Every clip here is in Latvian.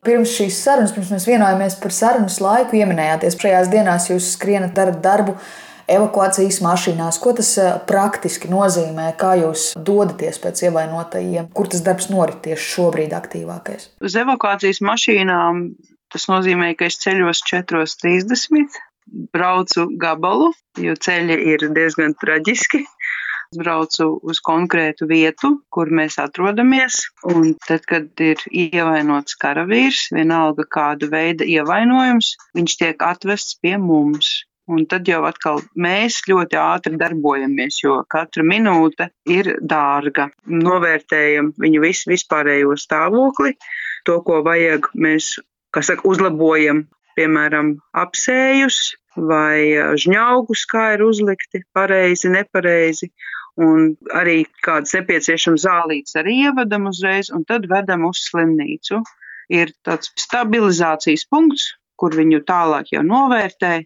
Pirms šīs sarunas, pirms mēs vienojāmies par sarunas laiku, pieminējāties, šajās dienās jūs skrienat, darat darbu evakuācijas mašīnās. Ko tas eh, praktiski nozīmē? Kā jūs dodaties pēc ievainotajiem? Kur tas darbs norit tieši šobrīd aktīvākais? Uz evakuācijas mašīnām tas nozīmē, ka es ceļos 4.30, braucu gabalu, jo ceļi ir diezgan traģiski braucu uz konkrētu vietu, kur mēs atrodamies. Un tad, kad ir ievainots karavīrs, vienalga kāda veida ievainojums, viņš tiek atvests pie mums. Un tad jau atkal mēs ļoti ātri darbojamies, jo katra minūte ir dārga. Novērtējam viņu visu vispārējo stāvokli, to, ko vajag, mēs, kas saka, uzlabojam, piemēram, apsējus vai žņaugus, kā ir uzlikti pareizi, nepareizi un arī kādas nepieciešamas zālītes arī ievedam uzreiz, un tad vedam uz slimnīcu. Ir tāds stabilizācijas punkts, kur viņu tālāk jau novērtē.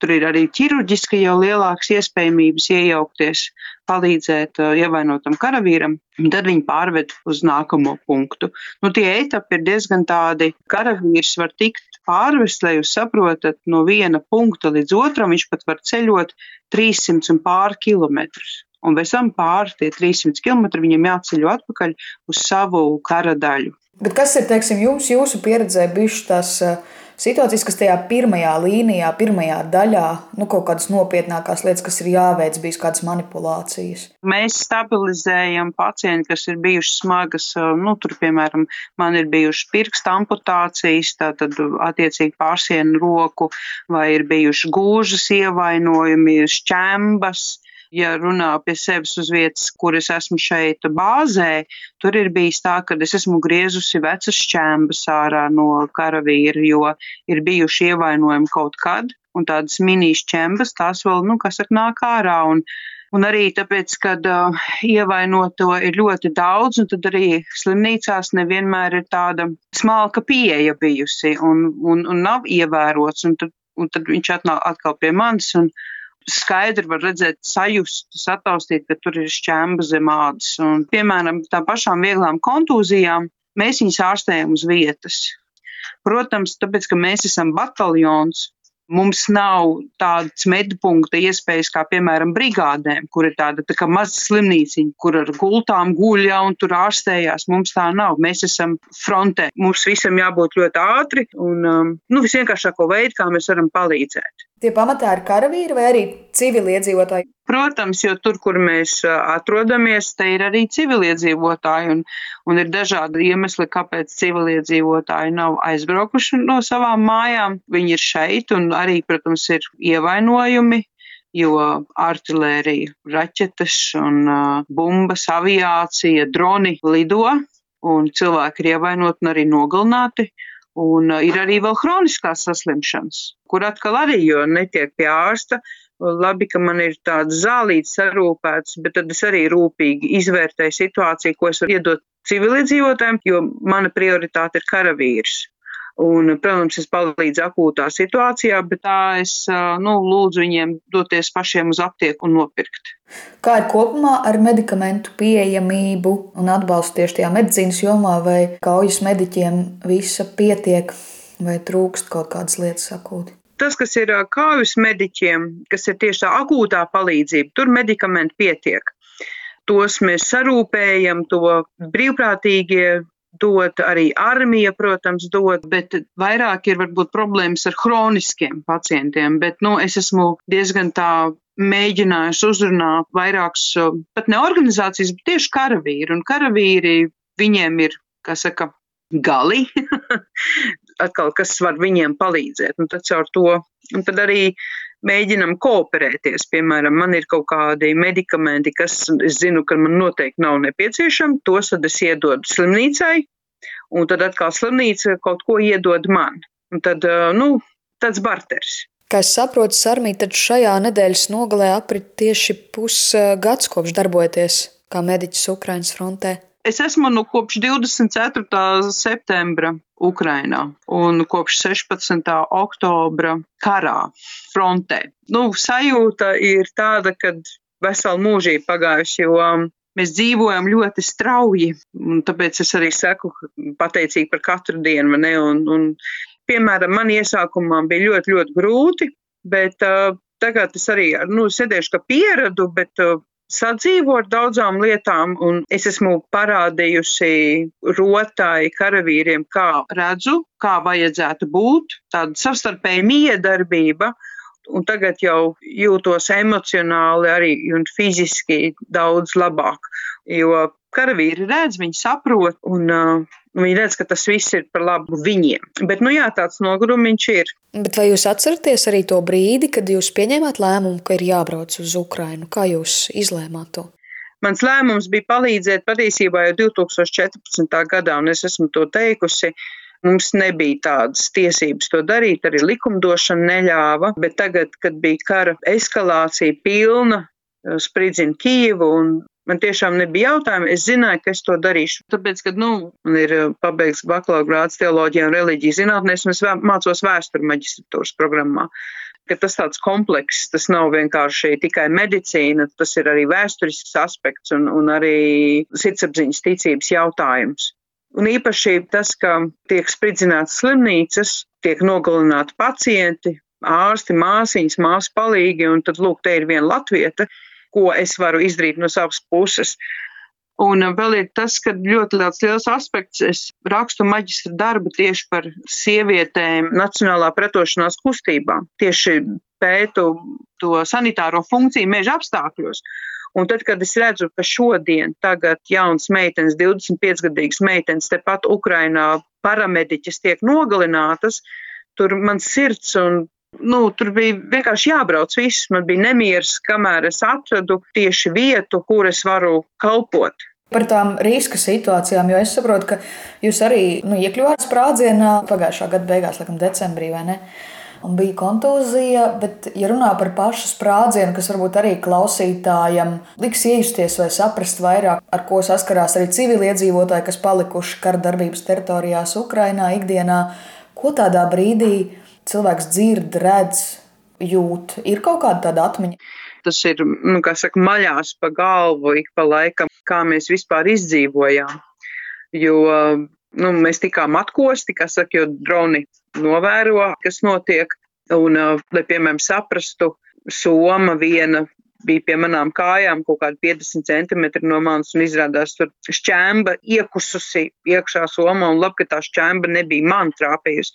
Tur ir arī ķirurģiski jau lielākas iespējamības iejaukties, palīdzēt uh, ievainotam karavīram, un tad viņi pārved uz nākamo punktu. Nu, tie etapi ir diezgan tādi, karavīrs var tikt pārvest, lai jūs saprotat, no viena punkta līdz otram viņš pat var ceļot 300 un pār kilometrus un pēc tam pāri tie 300 km viņam jāceļo atpakaļ uz savu kara daļu. Bet kas ir teiksim, jums, jūsu pieredzē, bijušas tās eh, situācijas, kas tajā pirmajā līnijā, pirmajā daļā, nu, kaut kādas nopietnākās lietas, kas ir jāveic, bijis kādas manipulācijas? Mēs stabilizējam pacientus, kas ir bijušas smagas, eh, nu, tur, piemēram, man ir bijušas pirksta amputācijas, tātad attiecīgi pārsienu roku, vai ir bijuši gūžas ievainojumi, šķembas ja runā pie sevis uz vietas, kur es esmu šeit bāzē, tur ir bijis tā, ka es esmu griezusi vecas šķēmbas ārā no karavīra, jo ir bijuši ievainojumi kaut kad, un tādas mini šķēmbas, tās vēl, nu, kas saka, nāk ārā. Un, Un arī tāpēc, ka uh, ievainoto ir ļoti daudz, un tad arī slimnīcās nevienmēr ir tāda smalka pieeja bijusi un, un, un nav ievērots. Un tad, un tad viņš atnāk atkal pie manis. Un, skaidri var redzēt, sajust, sataustīt, ka tur ir šķemba zem ādas. Un, piemēram, tā pašām vieglām kontūzijām mēs viņus ārstējam uz vietas. Protams, tāpēc, ka mēs esam bataljons, Mums nav tādas medpunkta iespējas kā, piemēram, brigādēm, kur ir tāda tā maza slimnīciņa, kur ar gultām guļa un tur ārstējās. Mums tā nav. Mēs esam frontē. Mums visam jābūt ļoti ātri un um, nu, visvienkāršāko veidu, kā mēs varam palīdzēt. Tie pamatā ir karavīri vai arī civiliedzīvotāji? Protams, jo tur, kur mēs atrodamies, te ir arī civiliedzīvotāji, un, un ir dažādi iemesli, kāpēc civiliedzīvotāji nav aizbraukuši no savām mājām. Viņi ir šeit, un arī, protams, ir ievainojumi, jo artilērija, raķetes un uh, bumbas, aviācija, droni lido, un cilvēki ir ievainoti un arī nogalināti. Un ir arī vēl hroniskās saslimšanas, kur atkal arī, jo netiek pie ārsta, labi, ka man ir tāds zālīts sarūpēts, bet tad es arī rūpīgi izvērtēju situāciju, ko es varu iedot civiliedzīvotājiem, jo mana prioritāte ir karavīrs. Un, protams, es palīdzu akūtā situācijā, bet tā es nu, lūdzu viņiem doties pašiem uz aptieku un nopirkt. Kā ir kopumā ar medikamentu pieejamību un atbalstu tieši tajā medicīnas jomā, vai kaujas mediķiem visa pietiek, vai trūkst kaut kādas lietas akūti? Tas, kas ir kaujas mediķiem, kas ir tieši tā akūtā palīdzība, tur medikamenti pietiek. Tos mēs sarūpējam, to brīvprātīgie dod, arī armija, protams, dod, bet vairāk ir varbūt problēmas ar hroniskiem pacientiem. Bet, nu, es esmu diezgan tā mēģinājusi uzrunāt vairākas, pat ne organizācijas, bet tieši karavīri. Un karavīri viņiem ir, kā saka, gali, atkal, kas var viņiem palīdzēt. Un tad caur to, un tad arī mēģinam kooperēties. Piemēram, man ir kaut kādi medikamenti, kas es zinu, ka man noteikti nav nepieciešami, tos tad es iedodu slimnīcai, un tad atkal slimnīca kaut ko iedod man. Un tad, nu, tāds barters. Kā es saprotu, Sarmī, tad šajā nedēļas nogalē aprit tieši pusgads kopš darbojaties kā mediķis Ukraiņas frontē. Es esmu nu kopš 24. septembra Ukrainā un kopš 16. oktobra karā frontē. Nu, sajūta ir tāda, ka veselu mūžību pagājuši, jo Mēs dzīvojam ļoti strauji, tāpēc es arī saku, pateicīgi par katru dienu. Ne, un, un, piemēram, man iesākumā bija ļoti, ļoti grūti, bet uh, tagad es arī nu, sēdēšu, ka pieradu, bet uh, sadzīvo ar daudzām lietām, un es esmu parādījusi rotai karavīriem, kā redzu, kā vajadzētu būt, tāda savstarpēja miedarbība. Un tagad jau jūtos emocionāli arī un fiziski daudz labāk, jo karavīri redz, viņi saprot, un uh, viņi redz, ka tas viss ir par labu viņiem. Bet, nu jā, tāds nogurumiņš ir. Bet vai jūs atceraties arī to brīdi, kad jūs pieņēmāt lēmumu, ka ir jābrauc uz Ukrainu? Kā jūs izlēmāt to? Mans lēmums bija palīdzēt patiesībā jau 2014. gadā, un es esmu to teikusi. Mums nebija tādas tiesības to darīt, arī likumdošana neļāva, bet tagad, kad bija kara eskalācija pilna, spridzina Kijevu un Man tiešām nebija jautājumu, es zināju, ka es to darīšu. Tāpēc, kad nu, man ir eh, pabeigts bakalaura grāds teoloģijā un reliģijas zinātnēs, un es mācos vēsturi maģistratūras programmā. Ka tas tāds komplekss, tas nav vienkārši tikai medicīna, tas ir arī vēsturisks aspekts un, un arī sirdsapziņas ticības jautājums. Un īpaši tas, ka tiek spridzināts slimnīcas, tiek nogalināti pacienti, ārsti, māsīņas, māsu palīgi, un tad, lūk, te ir viena latvieta, ko es varu izdarīt no savas puses. Un vēl ir tas, ka ļoti liels, aspekts, es rakstu maģistra darbu tieši par sievietēm Nacionālā pretošanās kustībā. Tieši pētu to sanitāro funkciju meža apstākļos. Un tad, kad es redzu, ka šodien tagad jauns meitenes, 25-gadīgas meitenes tepat Ukrainā paramediķis tiek nogalinātas, tur man sirds un Nu, tur bija vienkārši jābrauc viss. Man bija nemieris, kamēr es atradu tieši vietu, kur es varu kalpot. Par tām riska situācijām, jo es saprotu, ka jūs arī nu, iekļuvāt sprādzienā pagājušā gada beigās, laikam, decembrī, vai ne? Un bija kontūzija, bet, ja runā par pašu sprādzienu, kas varbūt arī klausītājam liks iejusties vai saprast vairāk, ar ko saskarās arī civiliedzīvotāji, kas palikuši kara darbības teritorijās Ukrainā ikdienā, ko tādā brīdī cilvēks dzird, redz, jūt. Ir kaut kāda tāda atmiņa. Tas ir, nu, saka, maļās pa galvu ik pa laikam, kā mēs vispār izdzīvojām. Jo nu, mēs tikām atkosti, kā saka, jo droni novēro, kas notiek. Un, lai, piemēram, saprastu, Soma viena bija pie manām kājām kaut kādi 50 centimetri no manis un izrādās tur šķēmba iekususi iekšā somā un labi, ka tā šķēmba nebija man trāpījusi.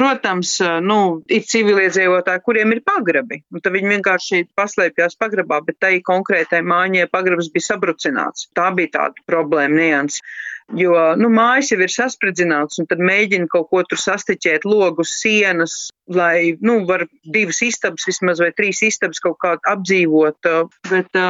Protams, nu, ir civiliedzīvotāji, kuriem ir pagrabi, un tad viņi vienkārši paslēpjas pagrabā, bet tai konkrētai mājiņai pagrabs bija sabrucināts. Tā bija tāda problēma, nianses. Jo nu, mājas jau ir saspridzināts, un tad mēģina kaut ko tur sastiķēt, logus, sienas, lai nu, var divas istabas, vismaz vai trīs istabas kaut kā apdzīvot. Bet,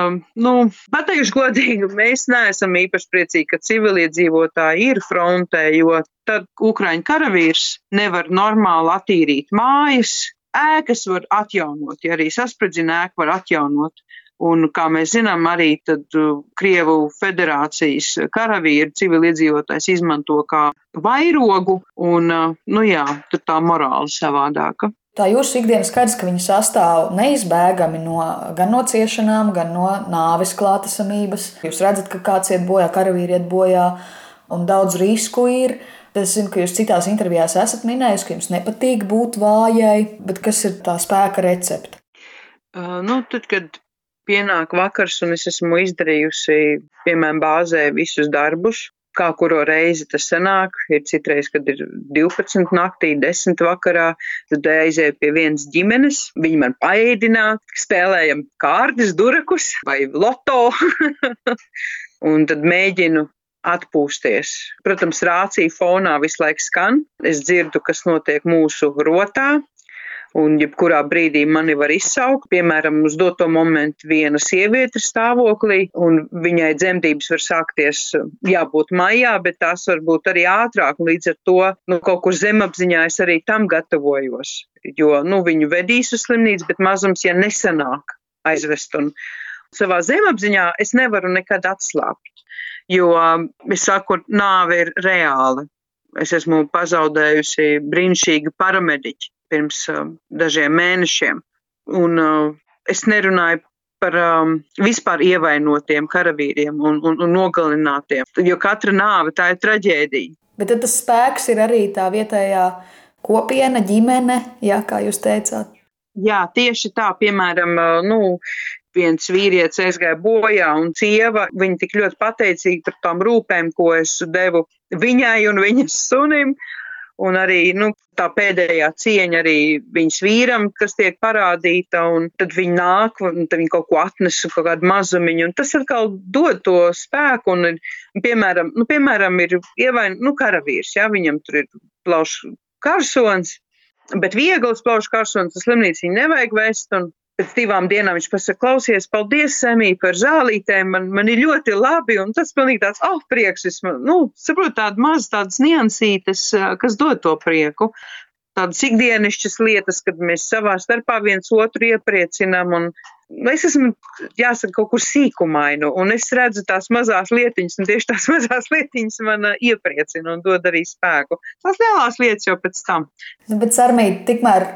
nu, pateikšu godīgi, mēs neesam īpaši priecīgi, ka civiliedzīvotāji ir frontē, jo tad Ukraiņu karavīrs nevar normāli attīrīt mājas, ēkas var atjaunot, ja arī saspridzina ēku var atjaunot. Un, kā mēs zinām, arī tad, uh, Krievu federācijas karavīri civiliedzīvotājs izmanto kā vairogu, un, uh, nu jā, tur tā morāla savādāka. Tā jūsu ikdiena skaidrs, ka viņi sastāv neizbēgami no, gan no ciešanām, gan no nāves klātesamības. Jūs redzat, ka kāds iet bojā, karavīri iet bojā, un daudz risku ir. Es zinu, ka jūs citās intervijās esat minējis, ka jums nepatīk būt vājai, bet kas ir tā spēka recepte? Uh, nu, tad, kad pienāk vakars un es esmu izdarījusi, piemēram, bāzē visus darbus, kā kuru reizi tas sanāk. Ir citreiz, kad ir 12 naktī, 10 vakarā, tad aizēju pie vienas ģimenes, viņi man paēdināt, spēlējam kārtas, durakus vai loto, un tad mēģinu atpūsties. Protams, rācija fonā visu laiku skan. Es dzirdu, kas notiek mūsu rotā, un jebkurā brīdī mani var izsaukt. Piemēram, uz doto momentu viena sieviete stāvoklī, un viņai dzemdības var sākties jābūt maijā, bet tās var būt arī ātrāk. Līdz ar to nu, kaut kur zemapziņā es arī tam gatavojos, jo nu, viņu vedīs uz slimnīcu, bet mazums, ja nesanāk aizvest. Un savā zemapziņā es nevaru nekad atslābt, jo es saku, nāve ir reāla. Es esmu pazaudējusi brīnišķīgu paramediķi pirms uh, dažiem mēnešiem. Un uh, es nerunāju par um, vispār ievainotiem karavīriem un, un, un nogalinātiem. Jo katra nāve tā ir traģēdija. Bet tas spēks ir arī tā vietējā kopiena, ģimene, jā, kā jūs teicāt. Jā, tieši tā, piemēram, uh, nu, viens vīrietis aizgāja bojā, un sieva viņa tik ļoti pateicīga par tām rūpēm, ko es devu viņai un viņas sunim. Un arī nu, tā pēdējā cieņa arī viņas vīram, kas tiek parādīta, un tad viņi nāk, un tad viņi kaut ko atnes, kaut kādu mazumiņu, un tas atkal dod to spēku, un, piemēram, nu, piemēram ir ievain, nu, karavīrs, jā, viņam tur ir plauš karsons, bet viegls plauš karsons, tas slimnīca viņu nevajag vest, un pēc divām dienām viņš pasaka, klausies, paldies, Semī, par zālītēm, man, man ir ļoti labi, un tas pilnīgi tāds, ah, oh, prieks, es, nu, saprotu, tāda maz tādas niansītes, kas dod to prieku. Tādas ikdienišķas lietas, kad mēs savā starpā viens otru iepriecinām, un es esmu, jāsaka, kaut kur sīkumainu, un es redzu tās mazās lietiņas, un tieši tās mazās lietiņas man iepriecina un dod arī spēku. Tās lielās lietas jau pēc tam. Nu, bet, Sarmīt, tikmēr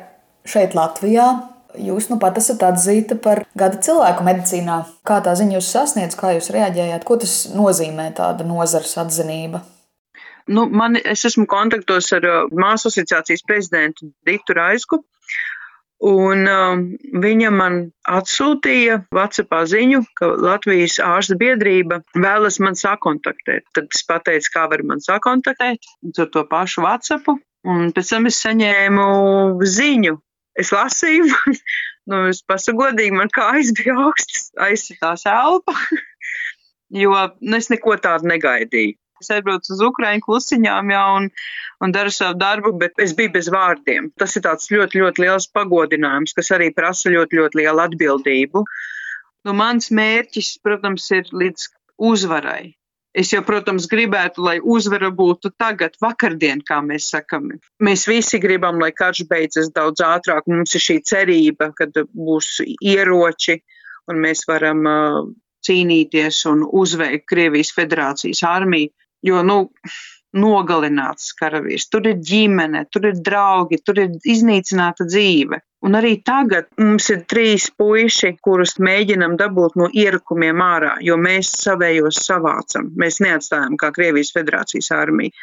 šeit Latvijā Jūs nu pat esat atzīta par gada cilvēku medicīnā. Kā tā ziņa jūs sasniedz, kā jūs reaģējāt? Ko tas nozīmē, tāda nozares atzinība? Nu, man, es esmu kontaktos ar uh, māsu asociācijas prezidentu Dītu Raisku. Un um, viņa man atsūtīja WhatsApp ziņu, ka Latvijas ārsta biedrība vēlas man sakontaktēt. Tad es pateicu, kā var man sakontaktēt ar to pašu WhatsApp. Un pēc tam es saņēmu ziņu es lasīju, nu, es pasagodīgi, man kājas bija augstas, aizsitās elpa, jo nu, es neko tādu negaidīju. Es aizbraucu uz Ukraiņu klusiņām jau un, un daru savu darbu, bet es biju bez vārdiem. Tas ir tāds ļoti, ļoti liels pagodinājums, kas arī prasa ļoti, ļoti lielu atbildību. Nu, mans mērķis, protams, ir līdz uzvarai. Es jau, protams, gribētu, lai uzvara būtu tagad, vakardien, kā mēs sakam. Mēs visi gribam, lai karš beidzas daudz ātrāk. Mums ir šī cerība, ka būs ieroči un mēs varam uh, cīnīties un uzveikt Krievijas federācijas armiju. Jo, nu, nogalināts karavīrs, tur ir ģimene, tur ir draugi, tur ir iznīcināta dzīve. Un arī tagad mums ir trīs puiši, kurus mēģinam dabūt no ierakumiem ārā, jo mēs savējos savācam. Mēs neatstājam kā Krievijas federācijas armija.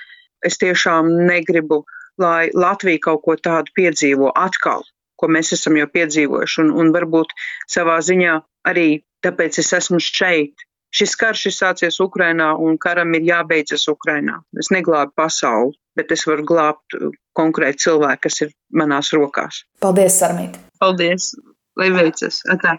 Es tiešām negribu, lai Latvija kaut ko tādu piedzīvo atkal, ko mēs esam jau piedzīvojuši, un, un varbūt savā ziņā arī tāpēc es esmu šeit, Šis karš ir sācies Ukrainā un karam ir jābeidzas Ukrainā. Es neglābu pasauli, bet es varu glābt uh, konkrēti cilvēku, kas ir manās rokās. Paldies, Sarmīt! Paldies! Lai veicas! Atā.